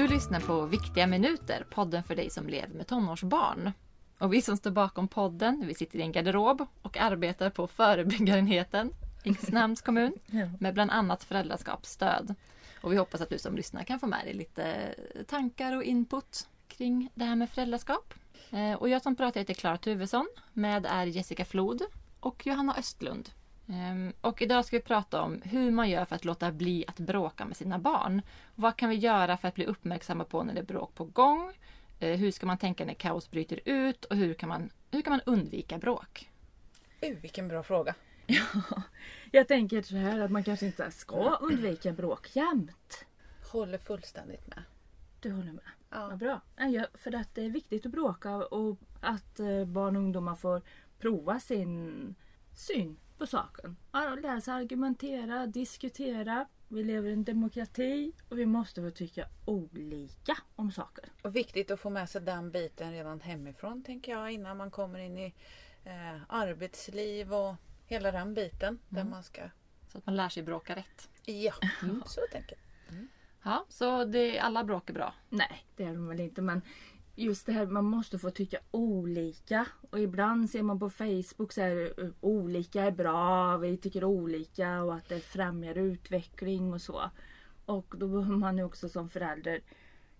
Du lyssnar på Viktiga minuter, podden för dig som lever med tonårsbarn. Och vi som står bakom podden, vi sitter i en garderob och arbetar på förebyggarenheten i Kristinehamns kommun med bland annat föräldraskapsstöd. Och vi hoppas att du som lyssnar kan få med dig lite tankar och input kring det här med föräldraskap. Eh, Och jag som pratar heter Klara Tuvesson. Med är Jessica Flod och Johanna Östlund. Ehm, Och idag ska vi prata om hur man gör för att låta bli att bråka med sina barn. Vad kan vi göra för att bli uppmärksamma på när det är bråk på gång? Eh, Hur ska man tänka när kaos bryter ut? Och hur kan man, hur kan man undvika bråk? Uh, vilken bra fråga. Jag tänker så här att man kanske inte ska undvika bråk jämt. Håller fullständigt med. Du håller med? Ja. Vad bra. Ja, för att det är viktigt att bråka och att eh, barn och ungdomar får prova sin syn på saken. Lära sig argumentera, diskutera. Vi lever i en demokrati och vi måste få tycka olika om saker. Och viktigt att få med sig den biten redan hemifrån tänker jag innan man kommer in i eh, arbetsliv och hela den biten. Där man ska... Så att man lär sig bråka rätt. Ja, så tänker jag. Ja, så det, alla bråk är bra. Nej, det är de väl inte. Men just det här, man måste få tycka olika. Och ibland ser man på Facebook så här, eh, olika är bra, vi tycker olika och att det främjar utveckling och så. Och då behöver man ju också som förälder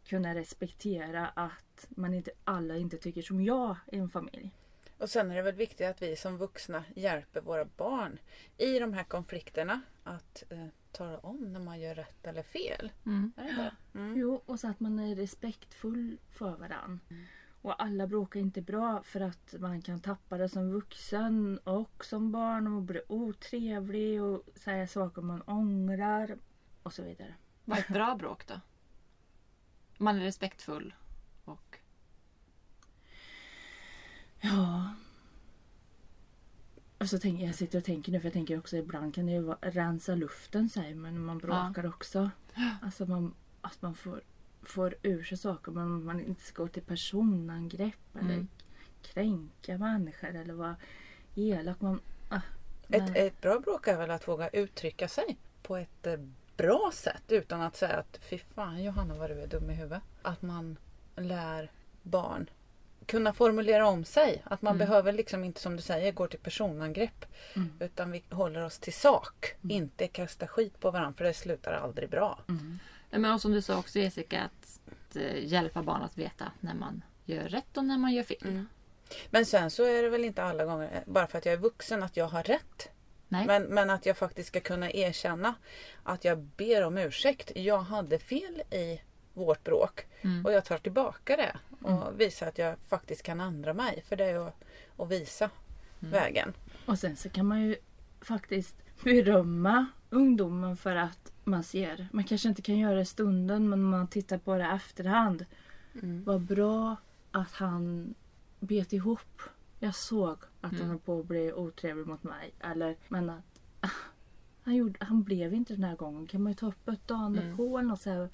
kunna respektera att man inte, alla inte tycker som jag i en familj. Och sen är det väl viktigt att vi som vuxna hjälper våra barn i de här konflikterna att eh, tala om när man gör rätt eller fel. Mm. Är det det? Mm. Jo, och så att man är respektfull för varann. Och alla bråkar inte bra för att man kan tappa det som vuxen och som barn och bli otrevlig och säga saker man ångrar och så vidare. Vad är ett bra bråk då? Man är respektfull och... Och så tänker jag sitter och tänker nu för jag tänker också ibland kan det ju vara, rensa luften säger man när man bråkar också. Alltså man, att man får, får ur sig saker men man inte ska gå till personangrepp eller Mm. kränka människor eller vara elak. Man, ah, Ett, ett bra bråk är väl att våga uttrycka sig på ett eh, bra sätt utan att säga att fy fan Johanna vad du är dum i huvudet. Att man lär barn kunna formulera om sig. Att man behöver liksom inte som du säger gå till personangrepp. Mm. Utan vi håller oss till sak. Inte kasta skit på varandra för det slutar aldrig bra. Mm. Men och som du sa också Jessica, att, eh, hjälpa barn att veta när man gör rätt och när man gör fel. Men sen så är det väl inte alla gånger, eh, bara för att jag är vuxen, att jag har rätt. Nej. Men, men att jag faktiskt ska kunna erkänna att jag ber om ursäkt. Jag hade fel i vårt bråk. Mm. Och jag tar tillbaka det. Och visar att jag faktiskt kan ändra mig. För det är att, att visa vägen. Och sen så kan man ju faktiskt berömma ungdomen för att man ser. Man kanske inte kan göra det i stunden men man tittar på det i efterhand. Vad bra att han bet ihop. Jag såg att han höll på att bli otrevlig mot mig. Eller, men att ah, han, gjorde, han blev inte den här gången. Kan man ju ta upp ett dagen Mm. på eller något så här.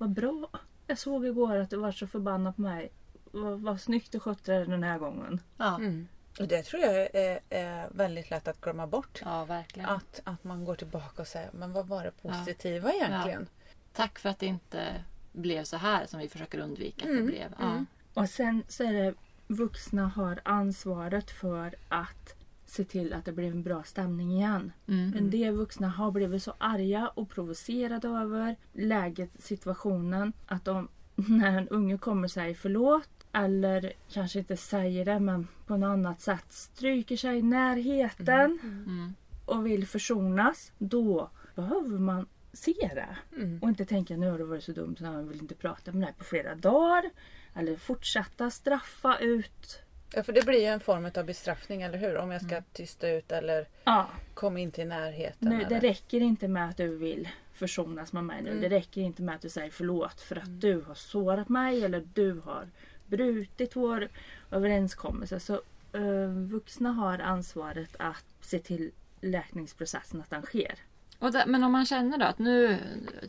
Vad bra. Jag såg igår att du var så förbannad på mig. Vad, vad snyggt du skötte det den här gången. Ja. Mm. Och det tror jag är, är väldigt lätt att glömma bort. ja, verkligen. Att, att man går tillbaka och säger, men vad var det positiva egentligen? Tack för att det inte blev så här som vi försöker undvika att Mm, det blev. Ja. mm. Och sen så är det vuxna har ansvaret för att se till att det blir en bra stämning igen. Mm. Men det vuxna har blivit så arga och provocerade över läget, situationen, att de när en unge kommer säga förlåt eller kanske inte säger det men på något annat sätt stryker sig i närheten Mm. och vill försonas. Då behöver man se det. Mm. Och inte tänka nu har det varit så dumt så han vill inte prata med dig på flera dagar. Eller fortsätta straffa ut. Ja, för det blir ju en form av bestraffning, eller hur? Om jag Mm. ska tysta ut eller Ja, komma in till närheten. nu, det eller... räcker inte med att du vill försonas med mig nu. Mm. Det räcker inte med att du säger förlåt för att du har sårat mig eller du har brutit vår överenskommelse. Så eh, vuxna har ansvaret att se till läkningsprocessen att den sker. Och där, men om man känner då att nu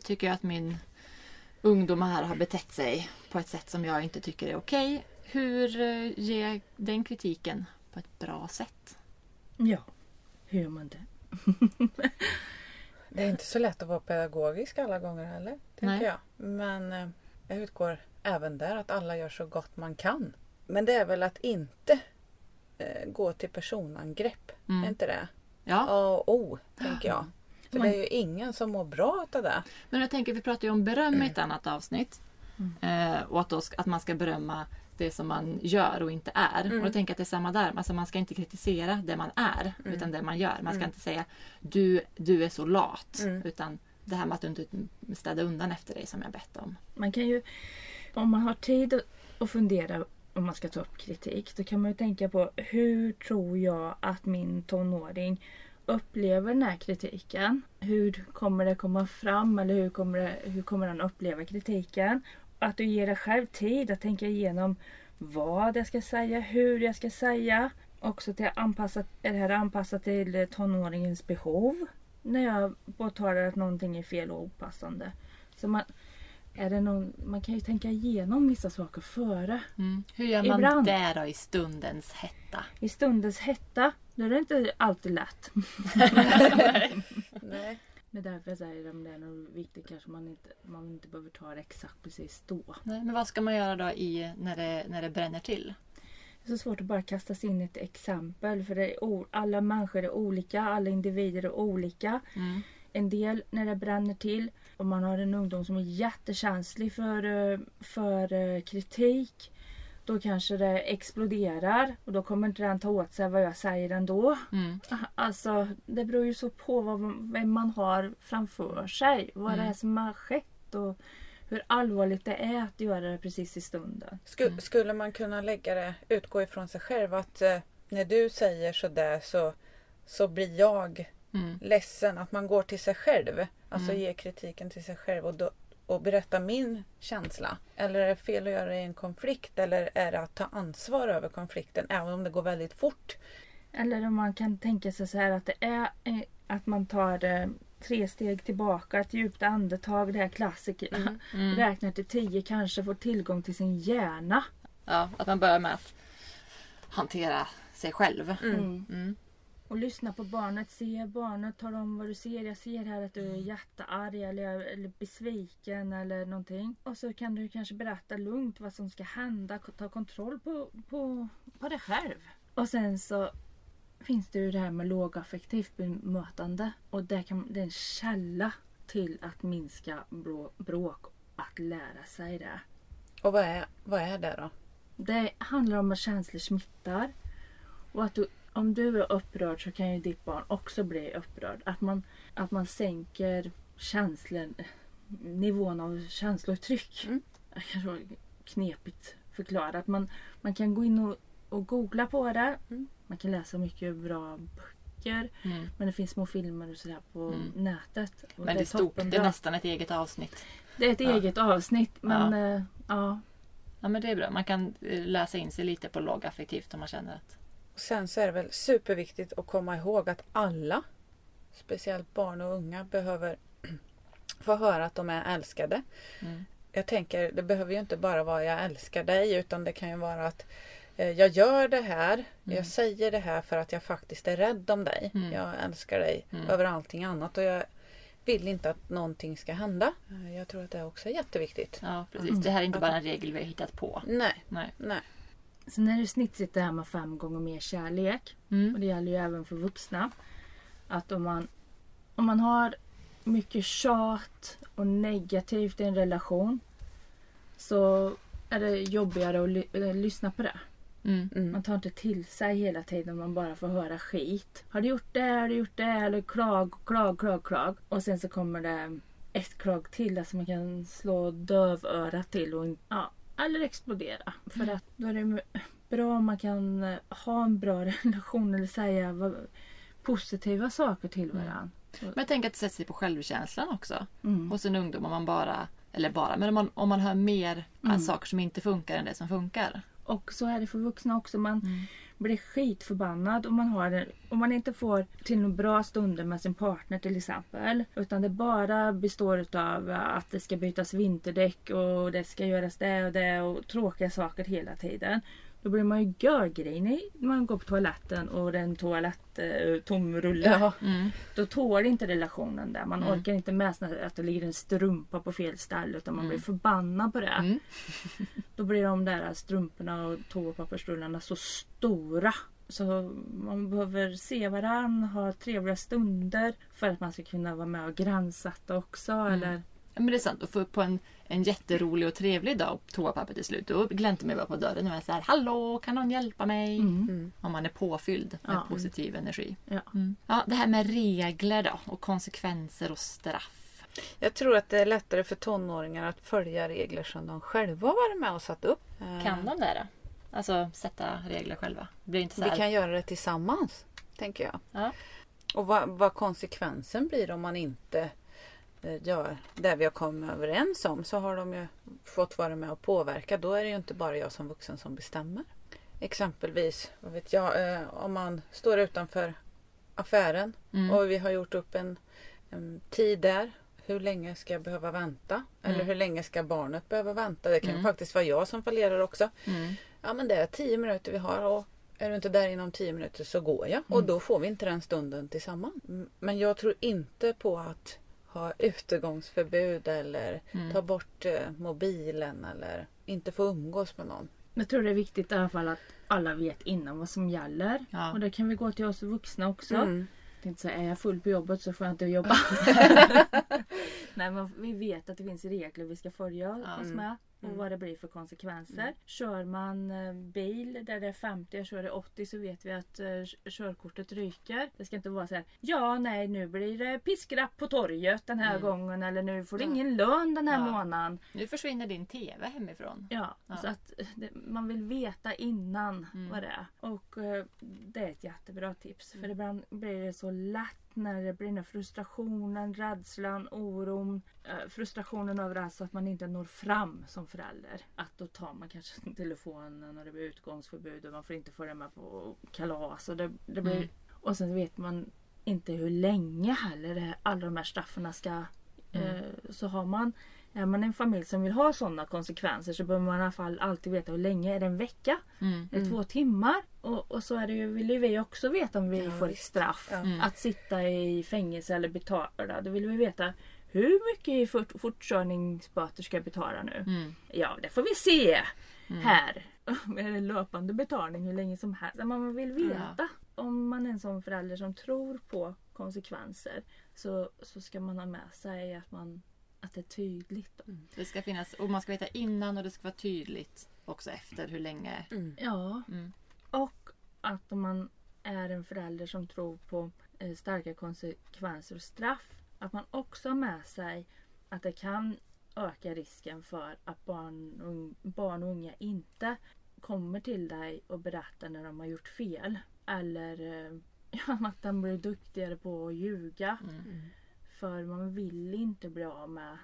tycker jag att min ungdom här har betett sig på ett sätt som jag inte tycker är okej. Hur eh, ger jag den kritiken på ett bra sätt? Ja, hur gör man det? Det är inte så lätt att vara pedagogisk alla gånger heller. Tänker Nej. jag. Men eh, Jag utgår även där att alla gör så gott man kan. Men det är väl att inte eh, gå till personangrepp. Mm. Är inte det? Ja. A och O, tänker jag. För Man- det är ju ingen som mår bra av det. Men jag tänker, vi pratade ju om beröm i ett annat avsnitt. Eh, och att, då, att man ska berömma det som man gör och inte är. Och då tänker jag att det är samma där. Alltså man ska inte kritisera det man är, utan det man gör. Man ska inte säga du, du är så lat. Utan det här med att du inte städar undan efter dig som jag bett om. Man kan ju, om man har tid att- fundera om man ska ta upp kritik, då kan man ju tänka på hur tror jag att min tonåring upplever den här kritiken? Hur kommer det komma fram eller hur kommer, det, hur kommer han uppleva kritiken? Att du ger dig själv tid att tänka igenom vad jag ska säga, hur jag ska säga. Också till anpassat, är det här anpassat till tonåringens behov? När jag påtalar att någonting är fel och opassande. Så man, är det någon, man kan ju tänka igenom vissa saker före. Mm. Hur gör man Ibland. det då i stundens hetta? I stundens hetta, då är det inte alltid lätt. Nej. Det är därför jag säger om det är något viktigt kanske man inte, man inte behöver ta det exakt precis då. Nej, men vad ska man göra då i, när, det, när det bränner till? Det är så svårt att bara kasta sig in i ett exempel för det är, alla människor är olika, alla individer är olika. Mm. En del när det bränner till, om man har en ungdom som är jättekänslig för, eh, för eh, kritik, då kanske det exploderar och då kommer inte den ta åt sig vad jag säger ändå. Mm. Alltså, det beror ju så på vad, vem man har framför sig. Vad Mm. det är som har skett och hur allvarligt det är att göra det precis i stunden. Sku, Skulle man kunna lägga det, utgå ifrån sig själv att eh, när du säger sådär så, så blir jag Mm. ledsen. Att man går till sig själv. Alltså ger kritiken till sig själv och, då, och berättar min känsla. Eller är det fel att göra det i en konflikt? Eller är det att ta ansvar över konflikten även om det går väldigt fort? Eller om man kan tänka sig så här att det är eh, att man tar tre steg tillbaka, ett djupt andetag, det här klassiker. Mm. Räknar till tio, kanske får tillgång till sin hjärna. Ja, att man börjar med att hantera sig själv. Mm. Mm. Och lyssna på barnet, se barnet, tala om vad du ser. Jag ser här att du är jättearg eller, eller besviken eller någonting. Och så kan du kanske berätta lugnt vad som ska hända, ta kontroll på, på, på dig själv. Och sen så finns det ju det här med lågaffektivt bemötande. Och det, kan, det är en källa till att minska brå, bråk, att lära sig det. Och vad är, vad är det då? Det handlar om att känslor smittar. Och att du, om du är upprörd så kan ju ditt barn också bli upprörd. Att man, att man sänker känslan, nivån av känslouttryck. Mm. Det kanske var knepigt förklarat. Man, man kan gå in och, och googla på det. Mm. Man kan läsa mycket bra böcker. Mm. Men det finns små filmer och sådär på Mm. nätet. Men det är stort. Det är nästan ett eget avsnitt. det är ett Ja. eget avsnitt. Men ja. ja. Ja, men det är bra. Man kan eh, läsa in sig lite på lågaffektivt om man känner att... Sen så är det väl superviktigt att komma ihåg att alla, speciellt barn och unga, behöver få höra att de är älskade. Mm. Jag tänker, det behöver ju inte bara vara jag älskar dig utan det kan ju vara att eh, jag gör det här, jag säger det här för att jag faktiskt är rädd om dig. Mm. Jag älskar dig Mm. över allting annat och jag vill inte att någonting ska hända. Eh, Jag tror att det också är jätteviktigt. Ja, precis. Mm. Det här är inte bara en regel vi har hittat på. Nej, Nej. nej. Sen är det snittsigt det här med fem gånger mer kärlek. Och Mm. det gäller ju även för vuxna. Att om man, om man har mycket tjat och negativt i en relation så är det jobbigare att ly- eh, lyssna på det. Mm. Mm. Man tar inte till sig hela tiden man bara får höra skit. Har du gjort det? Har du gjort det? Eller klag, klag, klag, klag. Och sen så kommer det ett klag till. Alltså man kan slå dövörat till och ja, eller explodera. För att då är det bra om man kan eh, ha en bra relation eller säga vad, positiva saker till varandra. Men jag tänker att det sätter sig på självkänslan också. Mm. Hos en ungdom om man bara, eller bara, men om man, om man hör mer Mm. saker som inte funkar än det som funkar. Och så är det för vuxna också. Man Mm blir skitförbannad om man, har en, om man inte får till några bra stunder med sin partner till exempel. Utan det bara består av att det ska bytas vinterdäck och det ska göras det och det och tråkiga saker hela tiden. Då blir man ju görgrinig när man går på toaletten och det är en toalett eh, tom rulle. Ja. Mm. Då tål inte relationen där. Man Mm. orkar inte med att det ligger en strumpa på fel ställe utan man blir förbannad på det. Mm. Då blir de där strumporna och toapappersrullarna så stora. Så man behöver se varandra, ha trevliga stunder för att man ska kunna vara med och gränssätta också. Eller, Ja, men det är sant. Och för på en, en jätterolig och trevlig dag toapappret till slut. Då gläntar man bara på dörren och är så här Hallå, kan någon hjälpa mig? Mm. Om man är påfylld med Ja. positiv energi. Ja. Mm. Ja, det här med regler då och konsekvenser och straff. Jag tror att det är lättare för tonåringar att följa regler som de själva har varit med och satt upp. Eh, Kan de det då? Alltså sätta regler själva? Blir inte så Vi här... kan göra det tillsammans, tänker jag. Ja. Och vad, vad konsekvensen blir om man inte eh, gör det vi har kommit överens om så har de ju fått vara med och påverka. Då är det ju inte bara jag som vuxen som bestämmer. Exempelvis, vad vet jag, eh, om man står utanför affären Mm. och vi har gjort upp en, en tid där. Hur länge ska jag behöva vänta? Eller Mm. hur länge ska barnet behöva vänta? Det kan Mm. faktiskt vara jag som fallerar också. Mm. Ja men det är tio minuter vi har och är du inte där inom tio minuter så går jag. Och då får vi inte den stunden tillsammans. Mm, Men jag tror inte på att ha utegångsförbud eller Mm. ta bort eh, mobilen eller inte få umgås med någon. jag tror det är viktigt i alla fall att alla vet innan vad som gäller. Ja. Och det kan vi gå till oss vuxna också. Mm. Jag tänkte säga, är jag full på jobbet så får jag inte jobba. Nej men vi vet att det finns regler vi ska följa Ja. oss med. Och vad det blir för konsekvenser. Kör man eh, bil där det är 50 och kör det 80 så vet vi att eh, körkortet ryker. Det ska inte vara så här. Ja nej nu blir det piskrapp på torget den här gången. Eller nu får du ingen lön den här Ja. månaden. Nu försvinner din TV hemifrån. Ja, Ja. så att eh, det, man vill veta innan Mm. vad det är. Och det är ett jättebra tips. För ibland blir det så lätt när det blir den frustrationen, rädslan, oron. Frustrationen över alltså att man inte når fram som förälder. Att då tar man kanske telefonen och det blir utgångsförbud och man får inte följa med på kalas. Och, det, det blir, Mm. och sen vet man inte hur länge heller det, alla de här straffen ska... Eh, så har man är man en familj som vill ha sådana konsekvenser så behöver man i alla fall alltid veta hur länge. Är det en vecka? Mm. Är det två timmar? Och, och så är det ju, vill ju vi också veta om vi Ja, får ett straff. Ja. Mm. Att sitta i fängelse eller betala. Då vill vi veta hur mycket i fort, fortkörningsböter ska jag betala nu? Mm. Ja, det får vi se här. Är det löpande betalning hur länge som helst? Man vill veta. Om man är en sån förälder som tror på konsekvenser så, så ska man ha med sig att, man, att det är tydligt. Då. Det ska finnas, och man ska veta innan och det ska vara tydligt också efter hur länge. Ja, Mm. och att om man är en förälder som tror på eh, starka konsekvenser och straff att man också har med sig att det kan öka risken för att barn, och ung- barn och unga inte kommer till dig och berättar när de har gjort fel. Eller eh, ja, att de blir duktigare på att ljuga. Mm. För man vill inte bli av med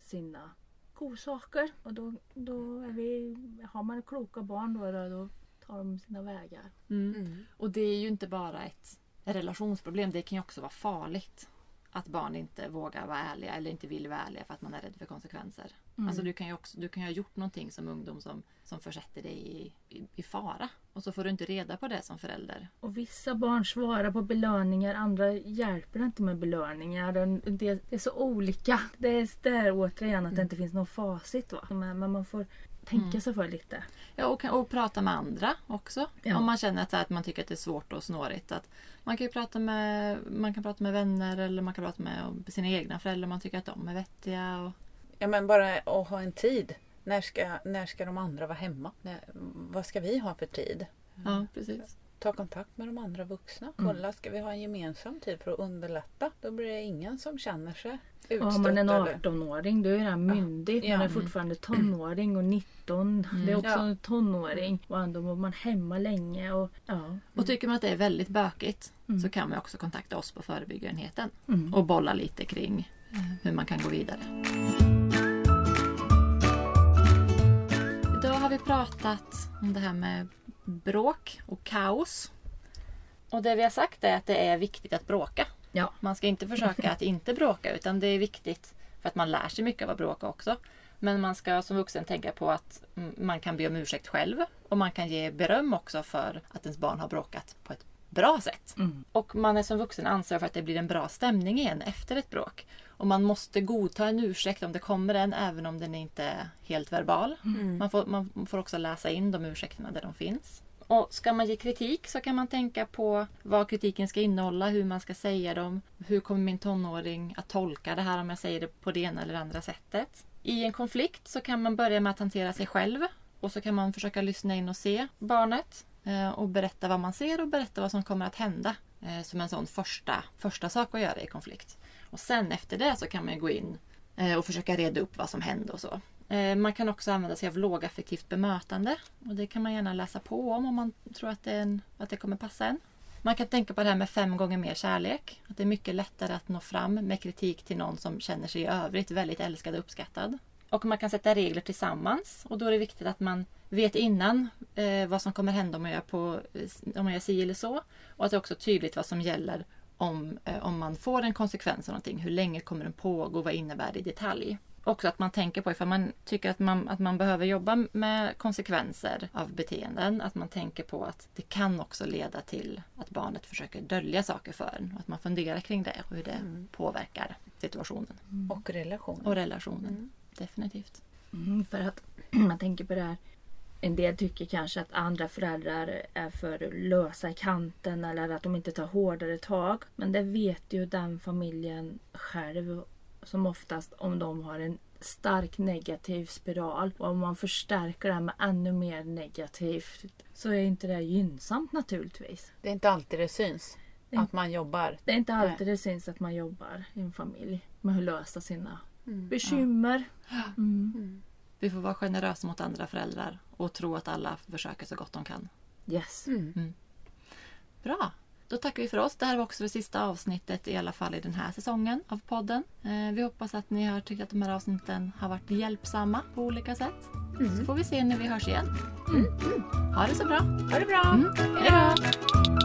sina godsaker. Och då, då är vi, har man kloka barn då, då, tar de sina vägar. Mm. Och det är ju inte bara ett relationsproblem. Det kan ju också vara farligt. Att barn inte vågar vara ärliga eller inte vill vara ärliga för att man är rädd för konsekvenser. Alltså du kan ju också du kan ju ha gjort någonting som ungdom som, som försätter dig i, i, i fara. Och så får du inte reda på det som förälder. Och vissa barn svarar på belöningar, andra hjälper inte med belöningar. Det, det är så olika. Det är där återigen att det inte finns någon facit. Va? Men man får tänka sig för lite. Ja, och, och prata med andra också. Ja. Om man känner att, här, att man tycker att det är svårt och snårigt. Att man, kan prata med, man kan prata med vänner eller man kan prata med sina egna föräldrar om man tycker att de är vettiga. Och, Ja men bara att ha en tid. När ska, när ska de andra vara hemma? När, vad ska vi ha för tid? ja, precis. Ta kontakt med de andra vuxna. Kolla, ska vi ha en gemensam tid för att underlätta? Då blir det ingen som känner sig Och utstött. har man en eller- 18-åring då är han myndig. Ja. Man är fortfarande tonåring och 19. Det är också Ja. en tonåring. Och ändå var man hemma länge. Och, ja. Och tycker man att det är väldigt bökigt så kan man också kontakta oss på förebyggarenheten Mm. och bolla lite kring eh, hur man kan gå vidare. Idag har vi pratat om det här med bråk och kaos. Och det vi har sagt är att det är viktigt att bråka. Ja. Man ska inte försöka att inte bråka utan det är viktigt för att man lär sig mycket av att bråka också. Men man ska som vuxen tänka på att mm, man kan be om ursäkt själv och man kan ge beröm också för att ens barn har bråkat på ett bra sätt. Mm. Och man är som vuxen ansvarig för att det blir en bra stämning igen efter ett bråk. Och man måste godta en ursäkt om det kommer en även om den inte är helt verbal. Man, får, man får också läsa in de ursäkterna där de finns. Och ska man ge kritik så kan man tänka på vad kritiken ska innehålla, hur man ska säga dem. Hur kommer min tonåring att tolka det här om jag säger det på det ena eller andra sättet? I en konflikt så kan man börja med att hantera sig själv och så kan man försöka lyssna in och se barnet Eh, och berätta vad man ser och berätta vad som kommer att hända. Eh, som en sån första, första sak att göra i konflikt. Och sen efter det så kan man ju gå in eh, och försöka reda upp vad som hände och så. Man kan också använda sig av lågaffektivt bemötande. Och det kan man gärna läsa på om om man tror att det, en, att det kommer passa en. Man kan tänka på det här med fem gånger mer kärlek. Att det är mycket lättare att nå fram med kritik till någon som känner sig i övrigt väldigt älskad och uppskattad. Och man kan sätta regler tillsammans och då är det viktigt att man vet innan eh, vad som kommer hända om man, gör på, om man gör si eller så. Och att det är också tydligt vad som gäller om, eh, om man får en konsekvens av någonting. Hur länge kommer den pågå? Vad innebär det i detalj? Också att man tänker på ifall man tycker att man, att man behöver jobba med konsekvenser av beteenden. Att man tänker på att det kan också leda till att barnet försöker dölja saker för en. Och att man funderar kring det och hur det påverkar situationen Och relationen. och relationen. Definitivt. Mm, för att man tänker på det här. En del tycker kanske att andra föräldrar är för lösa i kanten eller att de inte tar hårdare tag. Men det vet ju den familjen själv som oftast om de har en stark negativ spiral och om man förstärker det här med ännu mer negativt så är inte det gynnsamt naturligtvis. Det är inte alltid det syns Mm. att man jobbar. Det är inte alltid det syns att man jobbar i en familj med att lösa sina bekymmer. Mm. Vi får vara generösa mot andra föräldrar och tro att alla försöker så gott de kan. Yes. Bra! Då tackar vi för oss. Det här var också det sista avsnittet i alla fall i den här säsongen av podden. Eh, Vi hoppas att ni har tyckt att de här avsnitten har varit hjälpsamma på olika sätt. Så får vi se när vi hörs igen. Ha det så bra! Ha det bra! Hej då!